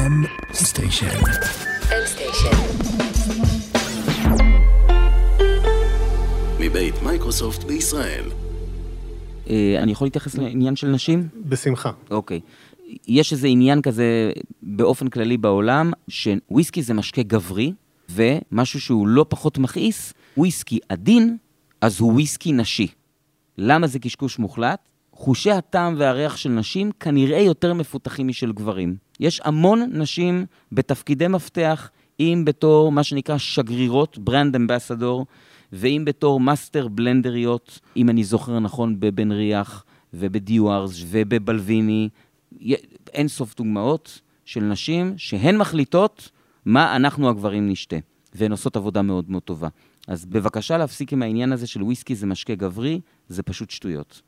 M Station. M Station. מבית מייקרוסופט בישראל. אה, אני יכול להתייחס לעניין של נשים? בשמחה. אוקיי. יש איזה עניין כזה באופן כללי בעולם, שוויסקי זה משקה גברי, ומשהו שהוא לא פחות מכעיס, וויסקי עדין, אז הוא וויסקי נשי. למה זה קשקוש מוחלט? חושי הטעם והריח של נשים כנראה יותר מפותחים משל גברים. יש המון נשים בתפקידי מפתח, אם בתור מה שנקרא שגרירות, brand ambassador, ואם בתור master blender יות, אם אני זוכר נכון, בבן ריאך ובדיוארס ובבלוויני. אין סוף דוגמאות של נשים שהן מחליטות מה אנחנו הגברים נשתה, והן עושות עבודה מאוד מאוד טובה. אז בבקשה להפסיק עם העניין הזה של וויסקי זה משקה גברי, זה פשוט שטויות.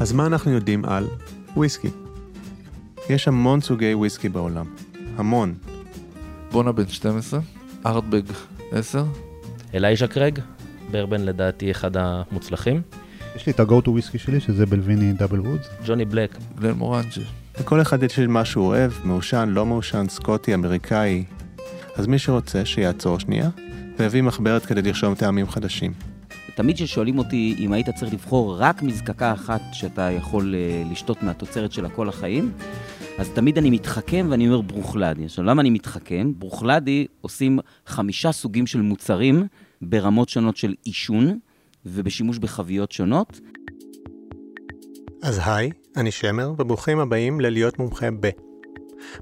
אז מה אנחנו יודעים על וויסקי? יש המון סוגי וויסקי בעולם. המון. בונה בן 12, ארטבג 10. אלייז'ה קרג, ברבן לדעתי אחד המוצלחים. יש לי את ה-go to וויסקי שלי, שזה בלוויני דאבל וודס. ג'וני בלק. גלן מורנג'ה. לכל אחד יש מה שהוא אוהב, מעושן, לא מעושן, סקוטי, אמריקאי. אז מי שרוצה, שיעצור שנייה, ויביא מחברת כדי לרשום טעמים חדשים. תמיד כששואלים אותי אם היית צריך לבחור רק מזקקה אחת שאתה יכול uh, לשתות מהתוצרת שלה כל החיים, אז תמיד אני מתחכם ואני אומר ברוכלדי. עכשיו, למה אני מתחכם? ברוכלדי עושים חמישה סוגים של מוצרים ברמות שונות של עישון ובשימוש בחביות שונות. אז היי, אני שמר, וברוכים הבאים ללהיות מומחה ב.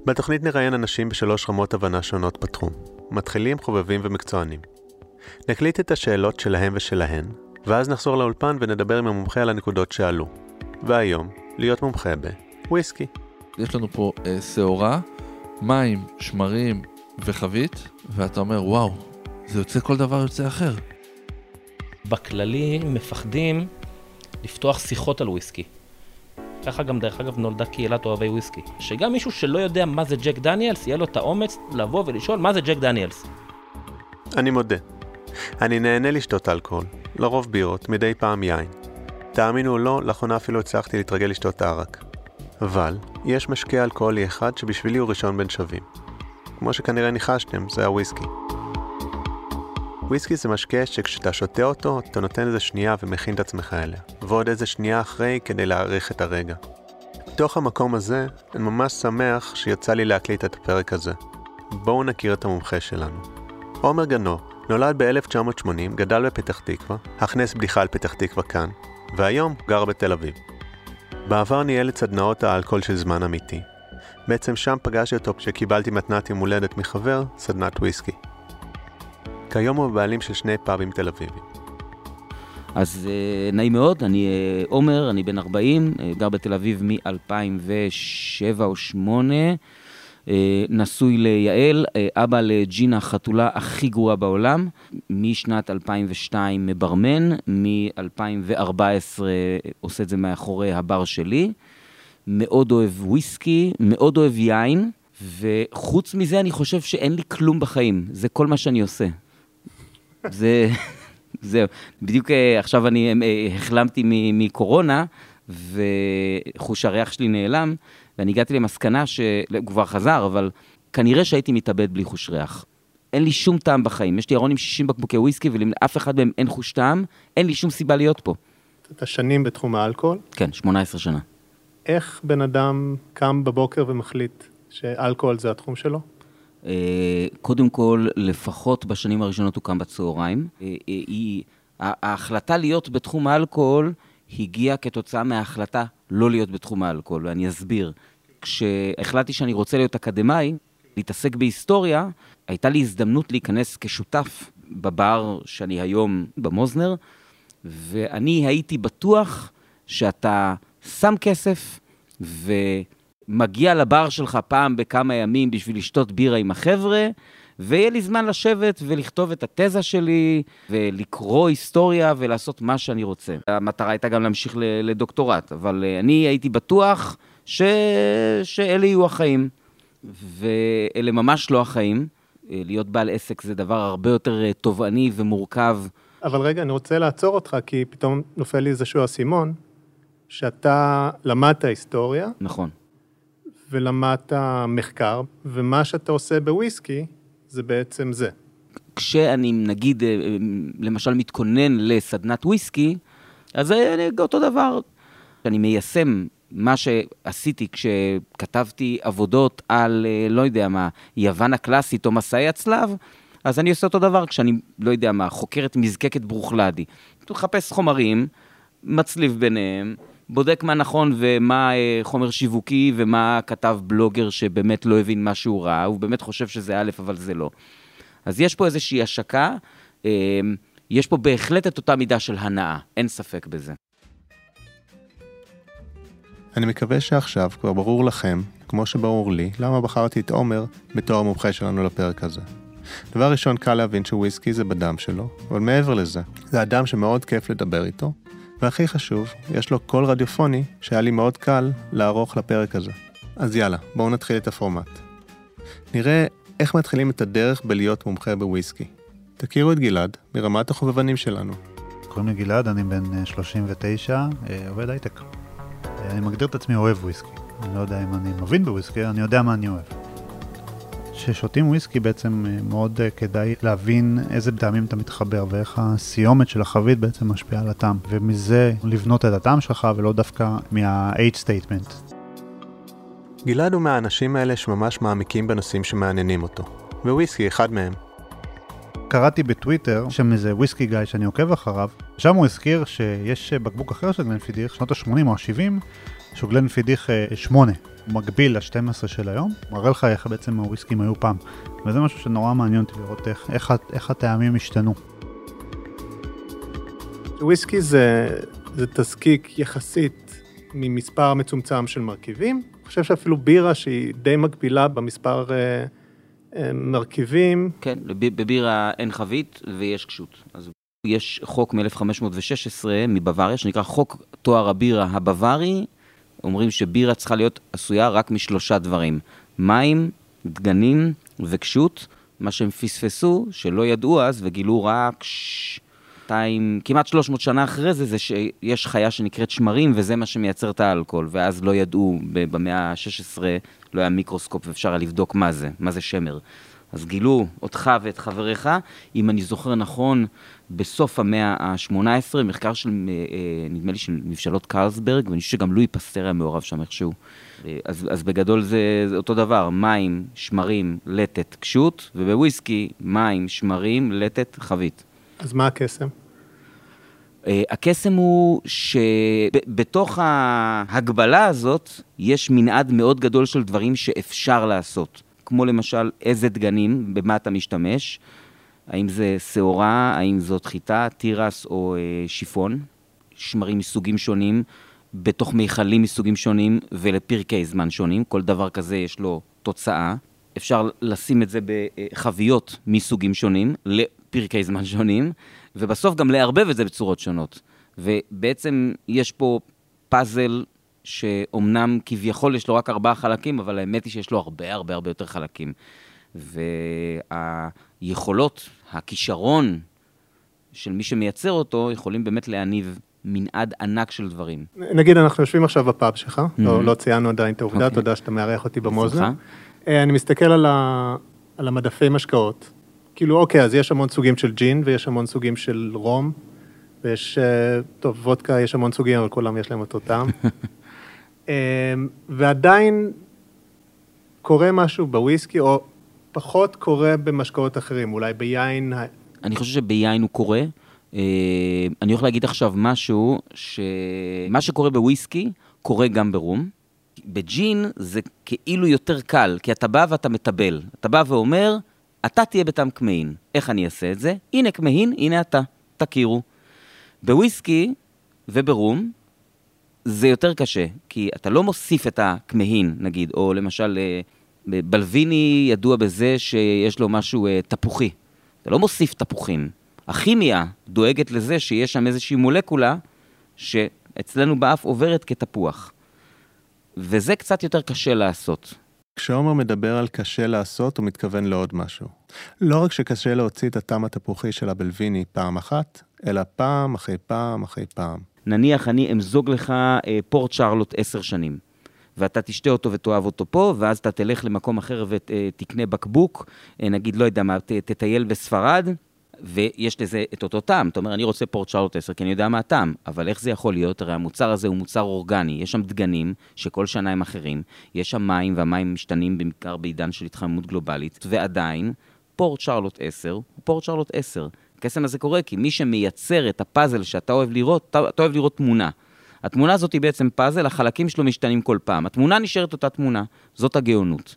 בתוכנית נראיין אנשים בשלוש רמות הבנה שונות בתחום. מתחילים, חובבים ומקצוענים. נקליט את השאלות שלהם ושלהן, ואז נחזור לאולפן ונדבר עם המומחה על הנקודות שעלו. והיום, להיות מומחה בוויסקי. יש לנו פה אה, שעורה, מים, שמרים וחבית, ואתה אומר, וואו, זה יוצא כל דבר יוצא אחר. בכללי מפחדים לפתוח שיחות על וויסקי. ככה גם, דרך אגב, נולדה קהילת אוהבי וויסקי. שגם מישהו שלא יודע מה זה ג'ק דניאלס, יהיה לו את האומץ לבוא ולשאול מה זה ג'ק דניאלס. אני מודה. אני נהנה לשתות אלכוהול, לרוב בירות, מדי פעם יין. תאמינו או לא, לאחרונה אפילו הצלחתי להתרגל לשתות ערק. אבל, יש משקה אלכוהולי אחד שבשבילי הוא ראשון בין שווים. כמו שכנראה ניחשתם, זה הוויסקי. וויסקי זה משקה שכשאתה שותה אותו, אתה נותן איזה שנייה ומכין את עצמך אליה, ועוד איזה שנייה אחרי כדי להעריך את הרגע. בתוך המקום הזה, אני ממש שמח שיצא לי להקליט את הפרק הזה. בואו נכיר את המומחה שלנו. עומר גנור, נולד ב-1980, גדל בפתח תקווה, הכנס בדיחה על פתח תקווה כאן, והיום גר בתל אביב. בעבר ניהל את סדנאות האלכוהול של זמן אמיתי. בעצם שם פגשתי אותו כשקיבלתי מתנת יום הולדת מחבר, סדנת וויסקי. כיום הוא הבעלים של שני פאבים תל אביבים. אז uh, נעים מאוד, אני uh, עומר, אני בן 40, uh, גר בתל אביב מ-2007 או 2008, uh, נשוי ליעל, uh, אבא לג'ינה, החתולה הכי גרועה בעולם, משנת 2002 מברמן, מ-2014 עושה את זה מאחורי הבר שלי, מאוד אוהב וויסקי, מאוד אוהב יין, וחוץ מזה אני חושב שאין לי כלום בחיים, זה כל מה שאני עושה. זה, זהו. בדיוק אה, עכשיו אני אה, החלמתי מקורונה, וחוש הריח שלי נעלם, ואני הגעתי למסקנה שהוא כבר חזר, אבל כנראה שהייתי מתאבד בלי חוש ריח. אין לי שום טעם בחיים. יש לי ארון עם 60 בקבוקי וויסקי, ולאף אחד מהם אין חוש טעם, אין לי שום סיבה להיות פה. אתה שנים בתחום האלכוהול? כן, 18 שנה. איך בן אדם קם בבוקר ומחליט שאלכוהול זה התחום שלו? אה, קודם כל, לפחות בשנים הראשונות הוא קם בצהריים. אה, אה, היא, ההחלטה להיות בתחום האלכוהול הגיעה כתוצאה מההחלטה לא להיות בתחום האלכוהול, ואני אסביר. כשהחלטתי שאני רוצה להיות אקדמאי, להתעסק בהיסטוריה, הייתה לי הזדמנות להיכנס כשותף בבר שאני היום במוזנר, ואני הייתי בטוח שאתה שם כסף ו... מגיע לבר שלך פעם בכמה ימים בשביל לשתות בירה עם החבר'ה, ויהיה לי זמן לשבת ולכתוב את התזה שלי, ולקרוא היסטוריה ולעשות מה שאני רוצה. המטרה הייתה גם להמשיך לדוקטורט, אבל אה, אני הייתי בטוח ש... שאלה יהיו החיים, ואלה ממש לא החיים. אה, להיות בעל עסק זה דבר הרבה יותר אה, תובעני ומורכב. אבל רגע, אני רוצה לעצור אותך, כי פתאום נופל לי איזשהו אסימון, שאתה למדת היסטוריה. נכון. ולמדת מחקר, ומה שאתה עושה בוויסקי זה בעצם זה. כשאני, נגיד, אה, אה, למשל מתכונן לסדנת וויסקי, אז זה אותו דבר. אני מיישם מה שעשיתי כשכתבתי עבודות על, אה, לא יודע מה, יוון הקלאסית או מסעי הצלב, אז אני עושה אותו דבר כשאני, לא יודע מה, חוקר את מזקקת ברוכלדי. מחפש חומרים, מצליב ביניהם, בודק מה נכון ומה אה, חומר שיווקי ומה כתב בלוגר שבאמת לא הבין מה שהוא ראה, הוא באמת חושב שזה א', אבל זה לא. אז יש פה איזושהי השקה, אה, יש פה בהחלט את אותה מידה של הנאה, אין ספק בזה. אני מקווה שעכשיו כבר ברור לכם, כמו שברור לי, למה בחרתי את עומר בתור המומחה שלנו לפרק הזה. דבר ראשון, קל להבין שוויסקי זה בדם שלו, אבל מעבר לזה, זה אדם שמאוד כיף לדבר איתו, והכי חשוב, יש לו קול רדיופוני שהיה לי מאוד קל לערוך לפרק הזה. אז יאללה, בואו נתחיל את הפורמט. נראה איך מתחילים את הדרך בלהיות מומחה בוויסקי. תכירו את גלעד מרמת החובבנים שלנו. קוראים לי גלעד, אני בן 39, אה, אה, עובד הייטק. אה, אני מגדיר את עצמי אוהב וויסקי. אני לא יודע אם אני מבין בוויסקי, אני יודע מה אני אוהב. כששותים וויסקי בעצם אה, מאוד אה, כדאי להבין איזה טעמים אתה מתחבר ואיך הסיומת של החבית בעצם משפיעה על הטעם, ומזה לבנות את הטעם שלך ולא דווקא מה-H statement. גלעד הוא מהאנשים האלה שממש מעמיקים בנושאים שמעניינים אותו, וויסקי אחד מהם. קראתי בטוויטר, שם איזה וויסקי גיא שאני עוקב אחריו, שם הוא הזכיר שיש בקבוק אחר של גלנפידיך, שנות ה-80 או ה-70, שהוא גלנפידיך 8. הוא מקביל ל-12 של היום, מראה לך איך בעצם הוויסקים היו פעם. וזה משהו שנורא מעניין אותי לראות איך, איך, איך הטעמים השתנו. וויסקי זה, זה תזקיק יחסית ממספר מצומצם של מרכיבים. אני חושב שאפילו בירה שהיא די מקבילה במספר אה, אה, מרכיבים. כן, בבירה אין חבית ויש קשות. אז יש חוק מ-1516 מבוואריה שנקרא חוק תואר הבירה הבווארי. אומרים שבירה צריכה להיות עשויה רק משלושה דברים, מים, דגנים וקשות. מה שהם פספסו, שלא ידעו אז וגילו רק שתיים, כמעט 300 שנה אחרי זה, זה שיש חיה שנקראת שמרים וזה מה שמייצר את האלכוהול. ואז לא ידעו, במאה ה-16 לא היה מיקרוסקופ ואפשר היה לבדוק מה זה, מה זה שמר. אז גילו אותך ואת חבריך, אם אני זוכר נכון, בסוף המאה ה-18, מחקר של, אה, אה, נדמה לי, של מבשלות קרלסברג, ואני חושב שגם לואי פסטר היה מעורב שם איכשהו. אה, אז, אז בגדול זה, זה אותו דבר, מים, שמרים, לטת, קשות, ובוויסקי, מים, שמרים, לטת, חבית. אז מה הקסם? הקסם הוא שבתוך ההגבלה הזאת יש מנעד מאוד גדול של דברים שאפשר לעשות. כמו למשל איזה דגנים, במה אתה משתמש, האם זה שעורה, האם זאת חיטה, תירס או אה, שיפון, שמרים מסוגים שונים, בתוך מיכלים מסוגים שונים ולפרקי זמן שונים, כל דבר כזה יש לו תוצאה. אפשר לשים את זה בחביות מסוגים שונים, לפרקי זמן שונים, ובסוף גם לערבב את זה בצורות שונות. ובעצם יש פה פאזל שאומנם כביכול יש לו רק ארבעה חלקים, אבל האמת היא שיש לו הרבה הרבה הרבה יותר חלקים. והיכולות, הכישרון של מי שמייצר אותו, יכולים באמת להניב מנעד ענק של דברים. נגיד, אנחנו יושבים עכשיו בפאב שלך, mm-hmm. לא, לא ציינו עדיין את העובדה, okay. אוקיי. תודה שאתה מארח אותי במוזנם. אה, אני מסתכל על, ה... על המדפי משקאות. כאילו, אוקיי, אז יש המון סוגים של ג'ין ויש המון סוגים של רום, ויש, אה, טוב, וודקה, יש המון סוגים, אבל כולם יש להם אותו טעם. אמ, ועדיין קורה משהו בוויסקי, או פחות קורה במשקאות אחרים, אולי ביין... אני חושב שביין הוא קורה. אמ, אני הולך להגיד עכשיו משהו, שמה שקורה בוויסקי, קורה גם ברום. בג'ין זה כאילו יותר קל, כי אתה בא ואתה מטבל. אתה בא ואומר, אתה תהיה בטעם כמהין. איך אני אעשה את זה? הנה כמהין, הנה אתה. תכירו. בוויסקי וברום, זה יותר קשה, כי אתה לא מוסיף את הכמהין, נגיד, או למשל, אה, בלוויני ידוע בזה שיש לו משהו אה, תפוחי. אתה לא מוסיף תפוחים. הכימיה דואגת לזה שיש שם איזושהי מולקולה שאצלנו באף עוברת כתפוח. וזה קצת יותר קשה לעשות. כשעומר מדבר על קשה לעשות, הוא מתכוון לעוד משהו. לא רק שקשה להוציא את הטעם התפוחי של הבלוויני פעם אחת, אלא פעם אחרי פעם אחרי פעם. נניח אני אמזוג לך אה, פורט שרלוט עשר שנים, ואתה תשתה אותו ותאהב אותו פה, ואז אתה תלך למקום אחר ותקנה בקבוק, נגיד, לא יודע מה, תטייל בספרד, ויש לזה את אותו טעם. אתה אומר, אני רוצה פורט שרלוט 10 כי אני יודע מה הטעם, אבל איך זה יכול להיות? הרי המוצר הזה הוא מוצר אורגני, יש שם דגנים שכל שנה הם אחרים, יש שם מים, והמים משתנים בעיקר בעידן של התחממות גלובלית, ועדיין, פורט שרלוט 10 הוא פורט שרלוט 10. הקסם הזה קורה כי מי שמייצר את הפאזל שאתה אוהב לראות, אתה, אתה אוהב לראות תמונה. התמונה הזאת היא בעצם פאזל, החלקים שלו משתנים כל פעם. התמונה נשארת אותה תמונה, זאת הגאונות.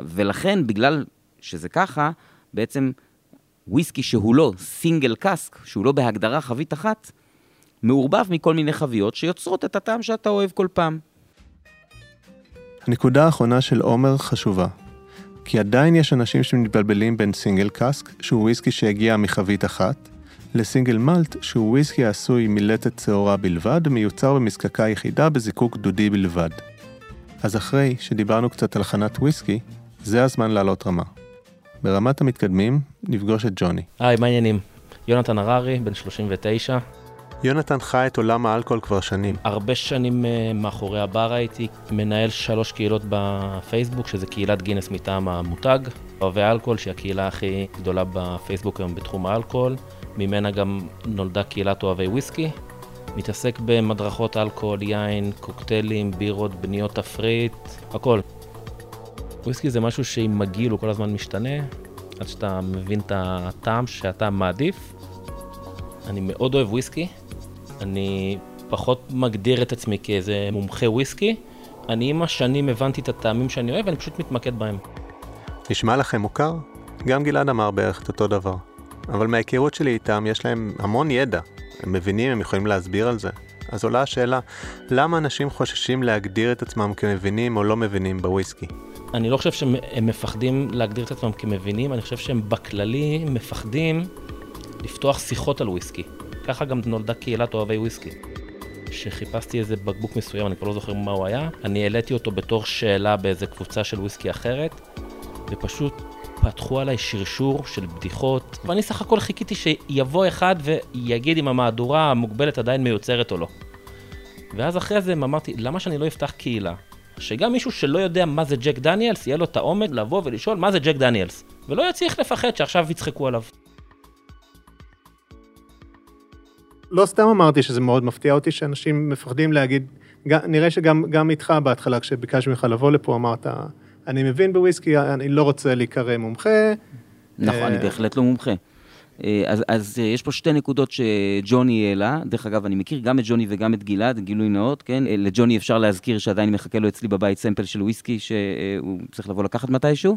ולכן, בגלל שזה ככה, בעצם וויסקי שהוא לא סינגל קאסק, שהוא לא בהגדרה חבית אחת, מעורבב מכל מיני חביות שיוצרות את הטעם שאתה אוהב כל פעם. הנקודה האחרונה של עומר חשובה, כי עדיין יש אנשים שמתבלבלים בין סינגל קאסק, שהוא וויסקי שהגיע מחבית אחת, לסינגל מלט, שהוא וויסקי העשוי מלטת שעורה בלבד, ומיוצר במזקקה יחידה בזיקוק דודי בלבד. אז אחרי שדיברנו קצת על הכנת וויסקי, זה הזמן לעלות רמה. ברמת המתקדמים, נפגוש את ג'וני. היי, מה העניינים? יונתן הררי, בן 39. יונתן חי את עולם האלכוהול כבר שנים. הרבה שנים uh, מאחורי הבר הייתי מנהל שלוש קהילות בפייסבוק, שזה קהילת גינס מטעם המותג. אוהבי אלכוהול, שהיא הקהילה הכי גדולה בפייסבוק היום בתחום האלכוהול. ממנה גם נולדה קהילת אוהבי וויסקי. מתעסק במדרכות אלכוהול, יין, קוקטיילים, בירות, בניות תפריט, הכל. וויסקי זה משהו שעם הגיל הוא כל הזמן משתנה, עד שאתה מבין את הטעם שאתה מעדיף. אני מאוד אוהב וויסקי, אני פחות מגדיר את עצמי כאיזה מומחה וויסקי, אני עם השנים הבנתי את הטעמים שאני אוהב ואני פשוט מתמקד בהם. נשמע לכם מוכר? גם גלעד אמר בערך את אותו דבר. אבל מההיכרות שלי איתם יש להם המון ידע. הם מבינים, הם יכולים להסביר על זה. אז עולה השאלה, למה אנשים חוששים להגדיר את עצמם כמבינים או לא מבינים בוויסקי? אני לא חושב שהם מפחדים להגדיר את עצמם כמבינים, אני חושב שהם בכללי מפחדים לפתוח שיחות על וויסקי. ככה גם נולדה קהילת אוהבי וויסקי. כשחיפשתי איזה בקבוק מסוים, אני כבר לא זוכר מה הוא היה, אני העליתי אותו בתור שאלה באיזה קבוצה של וויסקי אחרת, ופשוט פתחו עליי שרשור של בדיחות, ואני סך הכל חיכיתי שיבוא אחד ויגיד אם המהדורה המוגבלת עדיין מיוצרת או לא. ואז אחרי זה אמרתי, למה שאני לא אפתח קהילה? שגם מישהו שלא יודע מה זה ג'ק דניאלס, יהיה לו את העומד לבוא ולשאול מה זה ג'ק דניאלס. ולא צריך לפחד שעכשיו יצחקו עליו. לא סתם אמרתי שזה מאוד מפתיע אותי שאנשים מפחדים להגיד, נראה שגם איתך בהתחלה, כשביקשתי ממך לבוא לפה, אמרת, אני מבין בוויסקי, אני לא רוצה להיקרא מומחה. נכון, אני אה, בהחלט לא מומחה. אה, אז, אז אה, יש פה שתי נקודות שג'וני העלה. דרך אגב, אני מכיר גם את ג'וני וגם את גלעד, גילוי נאות, כן? לג'וני אפשר להזכיר שעדיין מחכה לו אצלי בבית סמפל של וויסקי שהוא צריך לבוא לקחת מתישהו.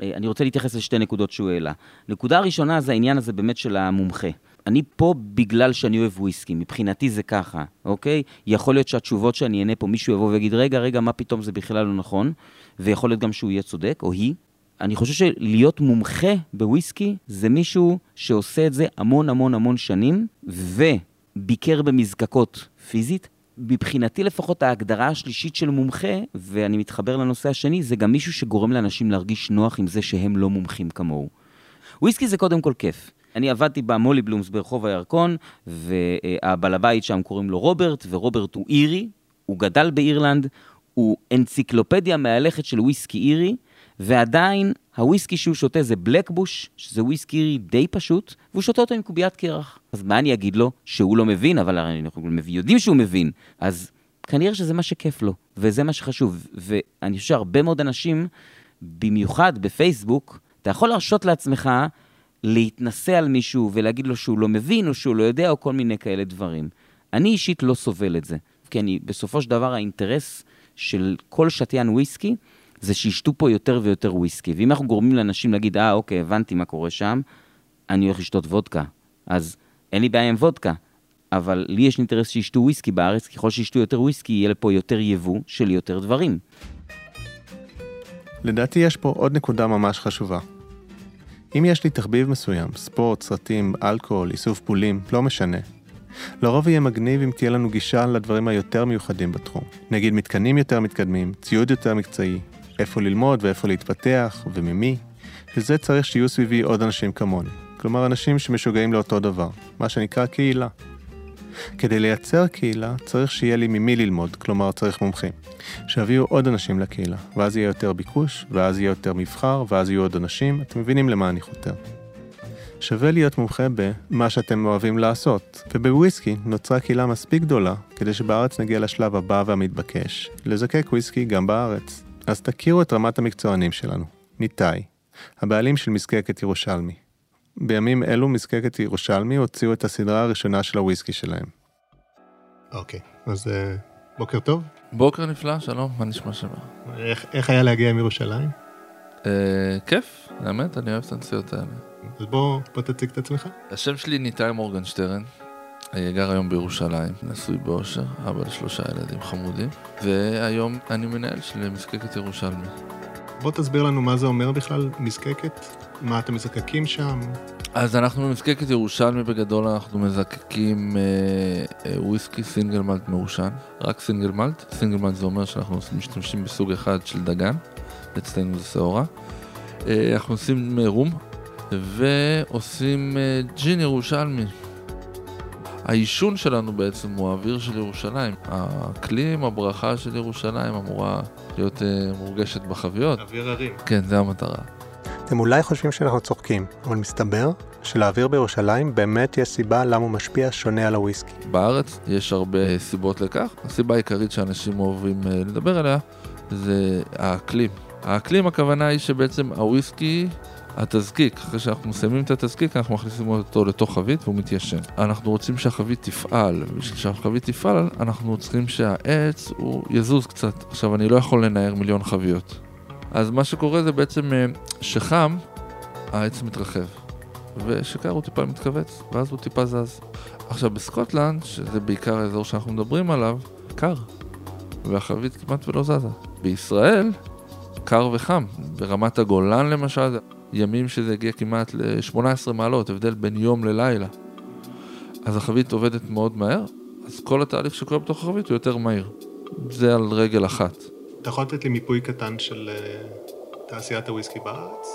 אני רוצה להתייחס לשתי נקודות שהוא העלה. נקודה ראשונה זה העניין הזה באמת של המומחה. אני פה בגלל שאני אוהב וויסקי, מבחינתי זה ככה, אוקיי? יכול להיות שהתשובות שאני אענה פה, מישהו יבוא ויגיד, רגע, רגע, מה פתאום זה בכלל לא נכון, ויכול להיות גם שהוא יהיה צודק, או היא. אני חושב שלהיות מומחה בוויסקי זה מישהו שעושה את זה המון המון המון שנים, וביקר במזקקות פיזית. מבחינתי לפחות ההגדרה השלישית של מומחה, ואני מתחבר לנושא השני, זה גם מישהו שגורם לאנשים להרגיש נוח עם זה שהם לא מומחים כמוהו. וויסקי זה קודם כל כיף. אני עבדתי במולי בלומס ברחוב הירקון, והבעל הבית שם קוראים לו רוברט, ורוברט הוא אירי, הוא גדל באירלנד, הוא אנציקלופדיה מהלכת של וויסקי אירי, ועדיין הוויסקי שהוא שותה זה בלקבוש, שזה וויסקי אירי די פשוט, והוא שותה אותו עם קוביית קרח. אז מה אני אגיד לו? שהוא לא מבין, אבל אנחנו יודעים שהוא מבין. אז כנראה שזה מה שכיף לו, וזה מה שחשוב. ואני חושב שהרבה מאוד אנשים, במיוחד בפייסבוק, אתה יכול להרשות לעצמך להתנסה על מישהו ולהגיד לו שהוא לא מבין, או שהוא לא יודע, או כל מיני כאלה דברים. אני אישית לא סובל את זה, כי אני, בסופו של דבר, האינטרס של כל שתיין וויסקי, זה שישתו פה יותר ויותר וויסקי. ואם אנחנו גורמים לאנשים להגיד, אה, אוקיי, הבנתי מה קורה שם, אני הולך לשתות וודקה. אז אין לי בעיה עם וודקה, אבל לי יש אינטרס שישתו וויסקי בארץ, ככל שישתו יותר וויסקי, יהיה לפה יותר יבוא של יותר דברים. לדעתי יש פה עוד נקודה ממש חשובה. אם יש לי תחביב מסוים, ספורט, סרטים, אלכוהול, איסוף פולים, לא משנה. לרוב יהיה מגניב אם תהיה לנו גישה לדברים היותר מיוחדים בתחום. נגיד מתקנים יותר מתקדמים, ציוד יותר מקצועי, איפה ללמוד ואיפה להתפתח וממי. לזה צריך שיהיו סביבי עוד אנשים כמוני. כלומר, אנשים שמשוגעים לאותו דבר, מה שנקרא קהילה. כדי לייצר קהילה צריך שיהיה לי ממי ללמוד, כלומר צריך מומחים. שיביאו עוד אנשים לקהילה, ואז יהיה יותר ביקוש, ואז יהיה יותר מבחר, ואז יהיו עוד אנשים, אתם מבינים למה אני חותר. שווה להיות מומחה במה שאתם אוהבים לעשות, ובוויסקי נוצרה קהילה מספיק גדולה כדי שבארץ נגיע לשלב הבא והמתבקש, לזקק וויסקי גם בארץ. אז תכירו את רמת המקצוענים שלנו. ניתאי, הבעלים של מזקקת ירושלמי. בימים אלו מזקקת ירושלמי הוציאו את הסדרה הראשונה של הוויסקי שלהם. אוקיי, אז uh, בוקר טוב. בוקר נפלא, שלום, מה נשמע שם? איך, איך היה להגיע מירושלים? אה, כיף, האמת, אני אוהב את הנסיעות האלה. אז בוא, בוא תציג את עצמך. השם שלי ניתאי מורגנשטרן, אה, גר היום בירושלים, נשוי באושר, אבא לשלושה ילדים חמודים, והיום אני מנהל של מזקקת ירושלמי. בוא תסביר לנו מה זה אומר בכלל מזקקת, מה אתם מזקקים שם. אז אנחנו במזקקת ירושלמי בגדול, אנחנו מזקקים אה, אה, וויסקי סינגל מלט מעושן, רק סינגל מלט. סינגל מלט זה אומר שאנחנו משתמשים בסוג אחד של דגן, אצלנו זה שעורה. אה, אנחנו עושים אה, רום ועושים אה, ג'ין ירושלמי. העישון שלנו בעצם הוא האוויר של ירושלים. האקלים, הברכה של ירושלים אמורה להיות אה, מורגשת בחביות. אוויר הרים. כן, זה המטרה. אתם אולי חושבים שאנחנו צוחקים, אבל מסתבר שלאוויר בירושלים באמת יש סיבה למה הוא משפיע שונה על הוויסקי. בארץ יש הרבה סיבות לכך. הסיבה העיקרית שאנשים אוהבים אה, לדבר עליה זה האקלים. האקלים הכוונה היא שבעצם הוויסקי, התזקיק, אחרי שאנחנו מסיימים את התזקיק אנחנו מכניסים אותו לתוך חבית והוא מתיישן. אנחנו רוצים שהחבית תפעל, ובשביל שהחבית תפעל אנחנו צריכים שהעץ הוא יזוז קצת. עכשיו אני לא יכול לנער מיליון חביות. אז מה שקורה זה בעצם אה, שחם, העץ מתרחב. ושקר הוא טיפה מתכווץ, ואז הוא טיפה זז. עכשיו בסקוטלנד, שזה בעיקר האזור שאנחנו מדברים עליו, קר. והחבית כמעט ולא זזה. בישראל, קר וחם. ברמת הגולן למשל, ימים שזה הגיע כמעט ל-18 מעלות, הבדל בין יום ללילה. אז החבית עובדת מאוד מהר, אז כל התהליך שקורה בתוך החבית הוא יותר מהיר. זה על רגל אחת. אתה יכול לתת לי מיפוי קטן של אה, תעשיית הוויסקי בארץ?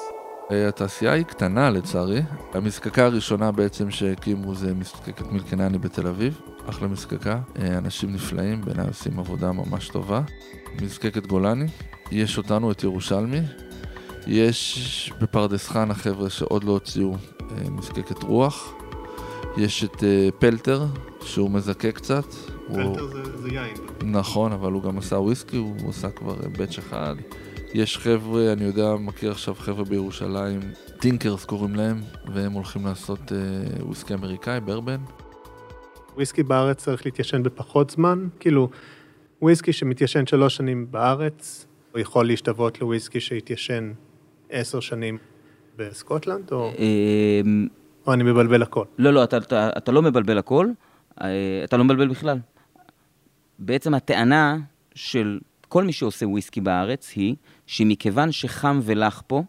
אה, התעשייה היא קטנה לצערי. המזקקה הראשונה בעצם שהקימו זה מזקקת מילקנני בתל אביב. אחלה מזקקה, אה, אנשים נפלאים, בעיניי עושים עבודה ממש טובה. מזקקת גולני, יש אותנו, את ירושלמי. יש בפרדס חנה החבר'ה שעוד לא הוציאו מזקקת רוח. יש את פלטר, שהוא מזקק קצת. פלטר הוא... זה, זה יין. נכון, אבל הוא גם עשה וויסקי, הוא עשה כבר batch אחד. יש חבר'ה, אני יודע, מכיר עכשיו חבר'ה בירושלים, טינקרס קוראים להם, והם הולכים לעשות אה, וויסקי אמריקאי, בורבון. וויסקי בארץ צריך להתיישן בפחות זמן, כאילו, וויסקי שמתיישן שלוש שנים בארץ, הוא יכול להשתוות לוויסקי שהתיישן עשר שנים בסקוטלנד, או, אמ, או אני מבלבל הכל? לא, לא, אתה, אתה, אתה לא מבלבל הכל, אה, אתה לא מבלבל בכלל. בעצם הטענה של כל מי שעושה וויסקי בארץ היא שמכיוון שחם ולח פה,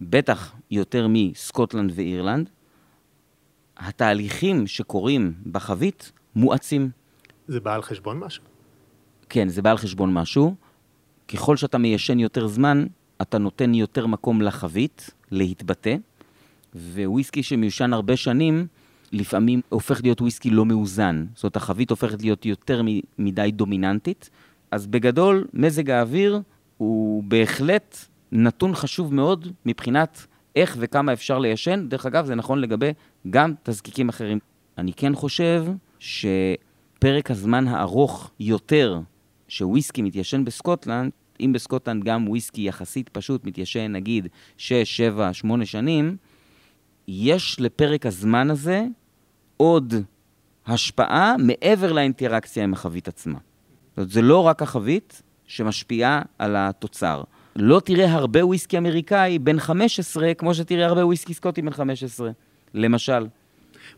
בטח יותר מסקוטלנד ואירלנד, התהליכים שקורים בחבית מואצים. זה בא על חשבון משהו? כן, זה בא על חשבון משהו. ככל שאתה מיישן יותר זמן, אתה נותן יותר מקום לחבית להתבטא, וויסקי שמיושן הרבה שנים, לפעמים הופך להיות וויסקי לא מאוזן. זאת אומרת, החבית הופכת להיות יותר מדי דומיננטית. אז בגדול, מזג האוויר הוא בהחלט נתון חשוב מאוד מבחינת איך וכמה אפשר ליישן. דרך אגב, זה נכון לגבי גם תזקיקים אחרים. אני כן חושב שפרק הזמן הארוך יותר שוויסקי מתיישן בסקוטלנד, אם בסקוטלנד גם וויסקי יחסית פשוט מתיישן נגיד 6, 7, 8 שנים, יש לפרק הזמן הזה עוד השפעה מעבר לאינטראקציה עם החבית עצמה. זאת אומרת, זה לא רק החבית שמשפיעה על התוצר. לא תראה הרבה וויסקי אמריקאי בן 15, כמו שתראה הרבה וויסקי סקוטי בן 15, למשל.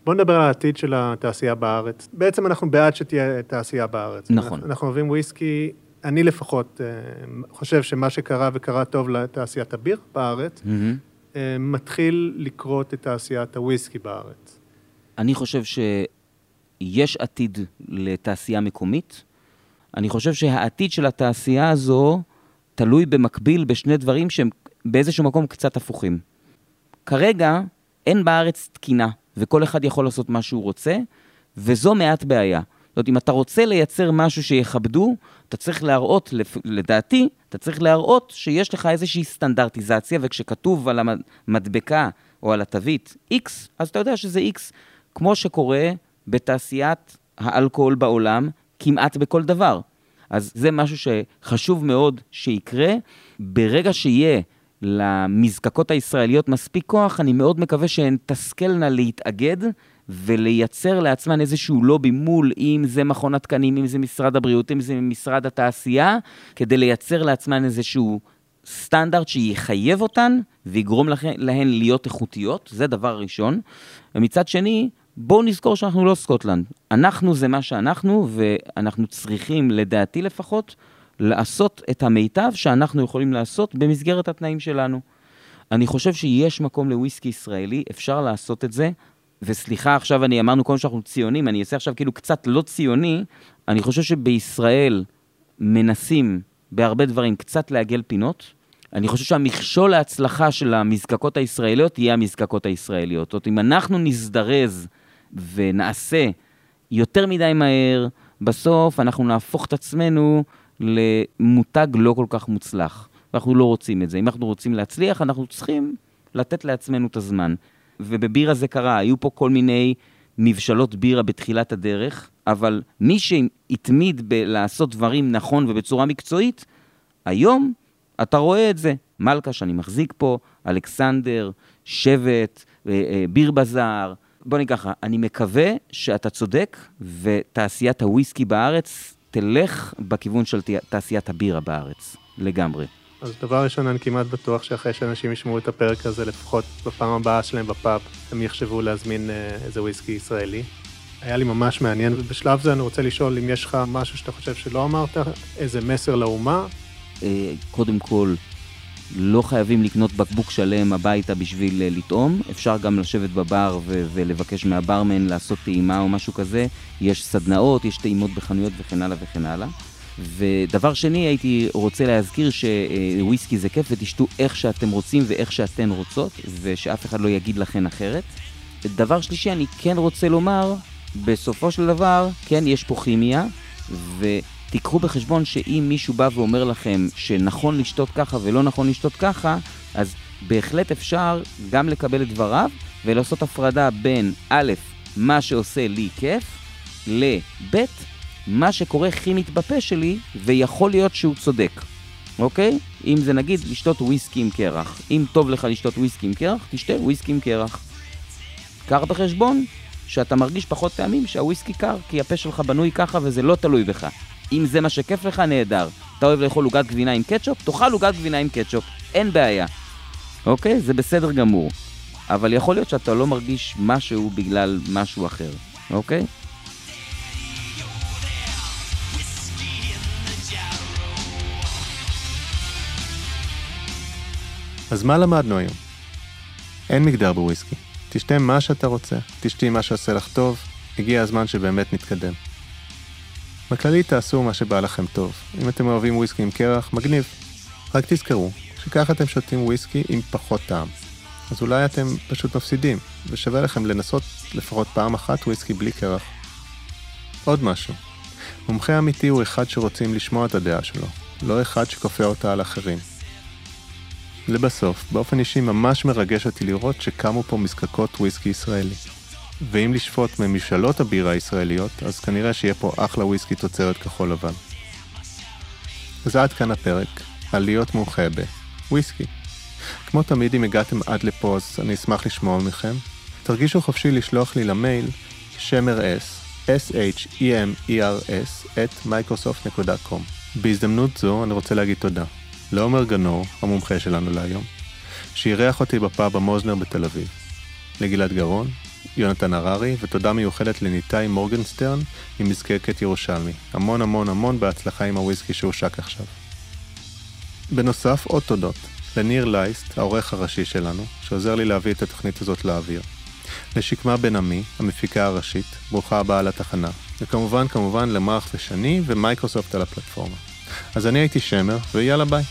בוא נדבר על העתיד של התעשייה בארץ. בעצם אנחנו בעד שתהיה תעשייה בארץ. נכון. אנחנו, אוהבים וויסקי, אני לפחות אה, חושב שמה שקרה וקרה טוב לתעשיית הביר בארץ, Mm-hmm. מתחיל לקרות את תעשיית הוויסקי בארץ. אני חושב שיש עתיד לתעשייה מקומית. אני חושב שהעתיד של התעשייה הזו תלוי במקביל בשני דברים שהם באיזשהו מקום קצת הפוכים. כרגע אין בארץ תקינה, וכל אחד יכול לעשות מה שהוא רוצה, וזו מעט בעיה. זאת אומרת, אם אתה רוצה לייצר משהו שיכבדו, אתה צריך להראות, לדעתי, אתה צריך להראות שיש לך איזושהי סטנדרטיזציה, וכשכתוב על המדבקה או על התווית X, אז אתה יודע שזה X, כמו שקורה בתעשיית האלכוהול בעולם, כמעט בכל דבר. אז זה משהו שחשוב מאוד שיקרה. ברגע שיהיה למזקקות הישראליות מספיק כוח, אני מאוד מקווה שהן תשכלנה להתאגד ולייצר לעצמן איזשהו לובי מול, אם זה מכון התקנים, אם זה משרד הבריאות, אם זה משרד התעשייה, כדי לייצר לעצמן איזשהו סטנדרט שיחייב אותן ויגרום להן להיות איכותיות, זה דבר ראשון. ומצד שני, בואו נזכור שאנחנו לא סקוטלנד. אנחנו זה מה שאנחנו, ואנחנו צריכים, לדעתי לפחות, לעשות את המיטב שאנחנו יכולים לעשות במסגרת התנאים שלנו. אני חושב שיש מקום לוויסקי ישראלי, אפשר לעשות את זה. וסליחה, עכשיו אני אמרנו קודם שאנחנו ציונים, אני אעשה עכשיו כאילו קצת לא ציוני, אני חושב שבישראל מנסים בהרבה דברים קצת לעגל פינות. אני חושב שהמכשול להצלחה של המזקקות הישראליות יהיה המזקקות הישראליות. זאת אומרת, אם אנחנו נזדרז ונעשה יותר מדי מהר, בסוף אנחנו נהפוך את עצמנו למותג לא כל כך מוצלח. ואנחנו לא רוצים את זה. אם אנחנו רוצים להצליח, אנחנו צריכים לתת לעצמנו את הזמן. ובבירה זה קרה, היו פה כל מיני מבשלות בירה בתחילת הדרך, אבל מי שהתמיד בלעשות דברים נכון ובצורה מקצועית, היום אתה רואה את זה. מלכה שאני מחזיק פה, אלכסנדר, שבט, אה, אה, ביר בזאר. בוא ככה, אני מקווה שאתה צודק, ותעשיית הוויסקי בארץ תלך בכיוון של תעשיית הבירה בארץ, לגמרי. אז דבר ראשון, אני כמעט בטוח שאחרי שאנשים ישמעו את הפרק הזה, לפחות בפעם הבאה שלהם בפאב, הם יחשבו להזמין אה, איזה וויסקי ישראלי. היה לי ממש מעניין, ובשלב זה אני רוצה לשאול אם יש לך משהו שאתה חושב שלא אמרת, איזה מסר לאומה. אה, קודם כל, לא חייבים לקנות בקבוק שלם הביתה בשביל אה, לטעום, אפשר גם לשבת בבר ו- ולבקש מהברמן לעשות טעימה או משהו כזה. יש סדנאות, יש טעימות בחנויות וכן הלאה וכן הלאה. ודבר שני, הייתי רוצה להזכיר שוויסקי זה כיף ותשתו איך שאתם רוצים ואיך שאתן רוצות, ושאף אחד לא יגיד לכן אחרת. דבר שלישי, אני כן רוצה לומר, בסופו של דבר, כן, יש פה כימיה, ותיקחו בחשבון שאם מישהו בא ואומר לכם שנכון לשתות ככה ולא נכון לשתות ככה, אז בהחלט אפשר גם לקבל את דבריו ולעשות הפרדה בין א', מה שעושה לי כיף, לב', מה שקורה כימית בפה שלי, ויכול להיות שהוא צודק, אוקיי? אם זה נגיד לשתות וויסקי עם קרח. אם טוב לך לשתות וויסקי עם קרח, תשתה וויסקי עם קרח. קח בחשבון שאתה מרגיש פחות פעמים שהוויסקי קר, כי הפה שלך בנוי ככה וזה לא תלוי בך. אם זה מה שכיף לך, נהדר. אתה אוהב לאכול עוגת גבינה עם קטשופ? תאכל עוגת גבינה עם קטשופ, אין בעיה. אוקיי? זה בסדר גמור. אבל יכול להיות שאתה לא מרגיש משהו בגלל משהו אחר, אוקיי? אז מה למדנו היום? אין מגדר בוויסקי. תשתה מה שאתה רוצה, תשתי מה שעושה לך טוב, הגיע הזמן שבאמת נתקדם. בכללי תעשו מה שבא לכם טוב. אם אתם אוהבים וויסקי עם קרח, מגניב. רק תזכרו, שככה אתם שותים וויסקי עם פחות טעם. אז אולי אתם פשוט מפסידים, ושווה לכם לנסות לפחות פעם אחת וויסקי בלי קרח. עוד משהו, מומחה אמיתי הוא אחד שרוצים לשמוע את הדעה שלו, לא אחד שכופה אותה על אחרים. לבסוף, באופן אישי ממש מרגש אותי לראות שקמו פה מזקקות וויסקי ישראלי. ואם לשפוט מממשלות הבירה הישראליות, אז כנראה שיהיה פה אחלה וויסקי תוצרת כחול לבן. אז עד כאן הפרק, על להיות מומחה בוויסקי. כמו תמיד אם הגעתם עד לפה אז אני אשמח לשמוע מכם. תרגישו חופשי לשלוח לי למייל שמר s, s-h-e-m-e-r-s, את microsoft.com. בהזדמנות זו אני רוצה להגיד תודה לעומר גנור, המומחה שלנו להיום, שאירח אותי בפאב המוזנר בתל אביב, לגלעד גרון, יונתן הררי, ותודה מיוחדת לניתאי מורגנסטרן ממזקקת ירושלמי. המון המון המון בהצלחה עם הוויסקי שהושק עכשיו. בנוסף, עוד תודות לניר לייסט, העורך הראשי שלנו, שעוזר לי להביא את התוכנית הזאת לאוויר. לשקמה בן עמי, המפיקה הראשית, ברוכה הבאה לתחנה. וכמובן, כמובן, למרח ושני ומייקרוסופט על הפלטפורמה. אז אני הייתי שמר, ויאללה ביי.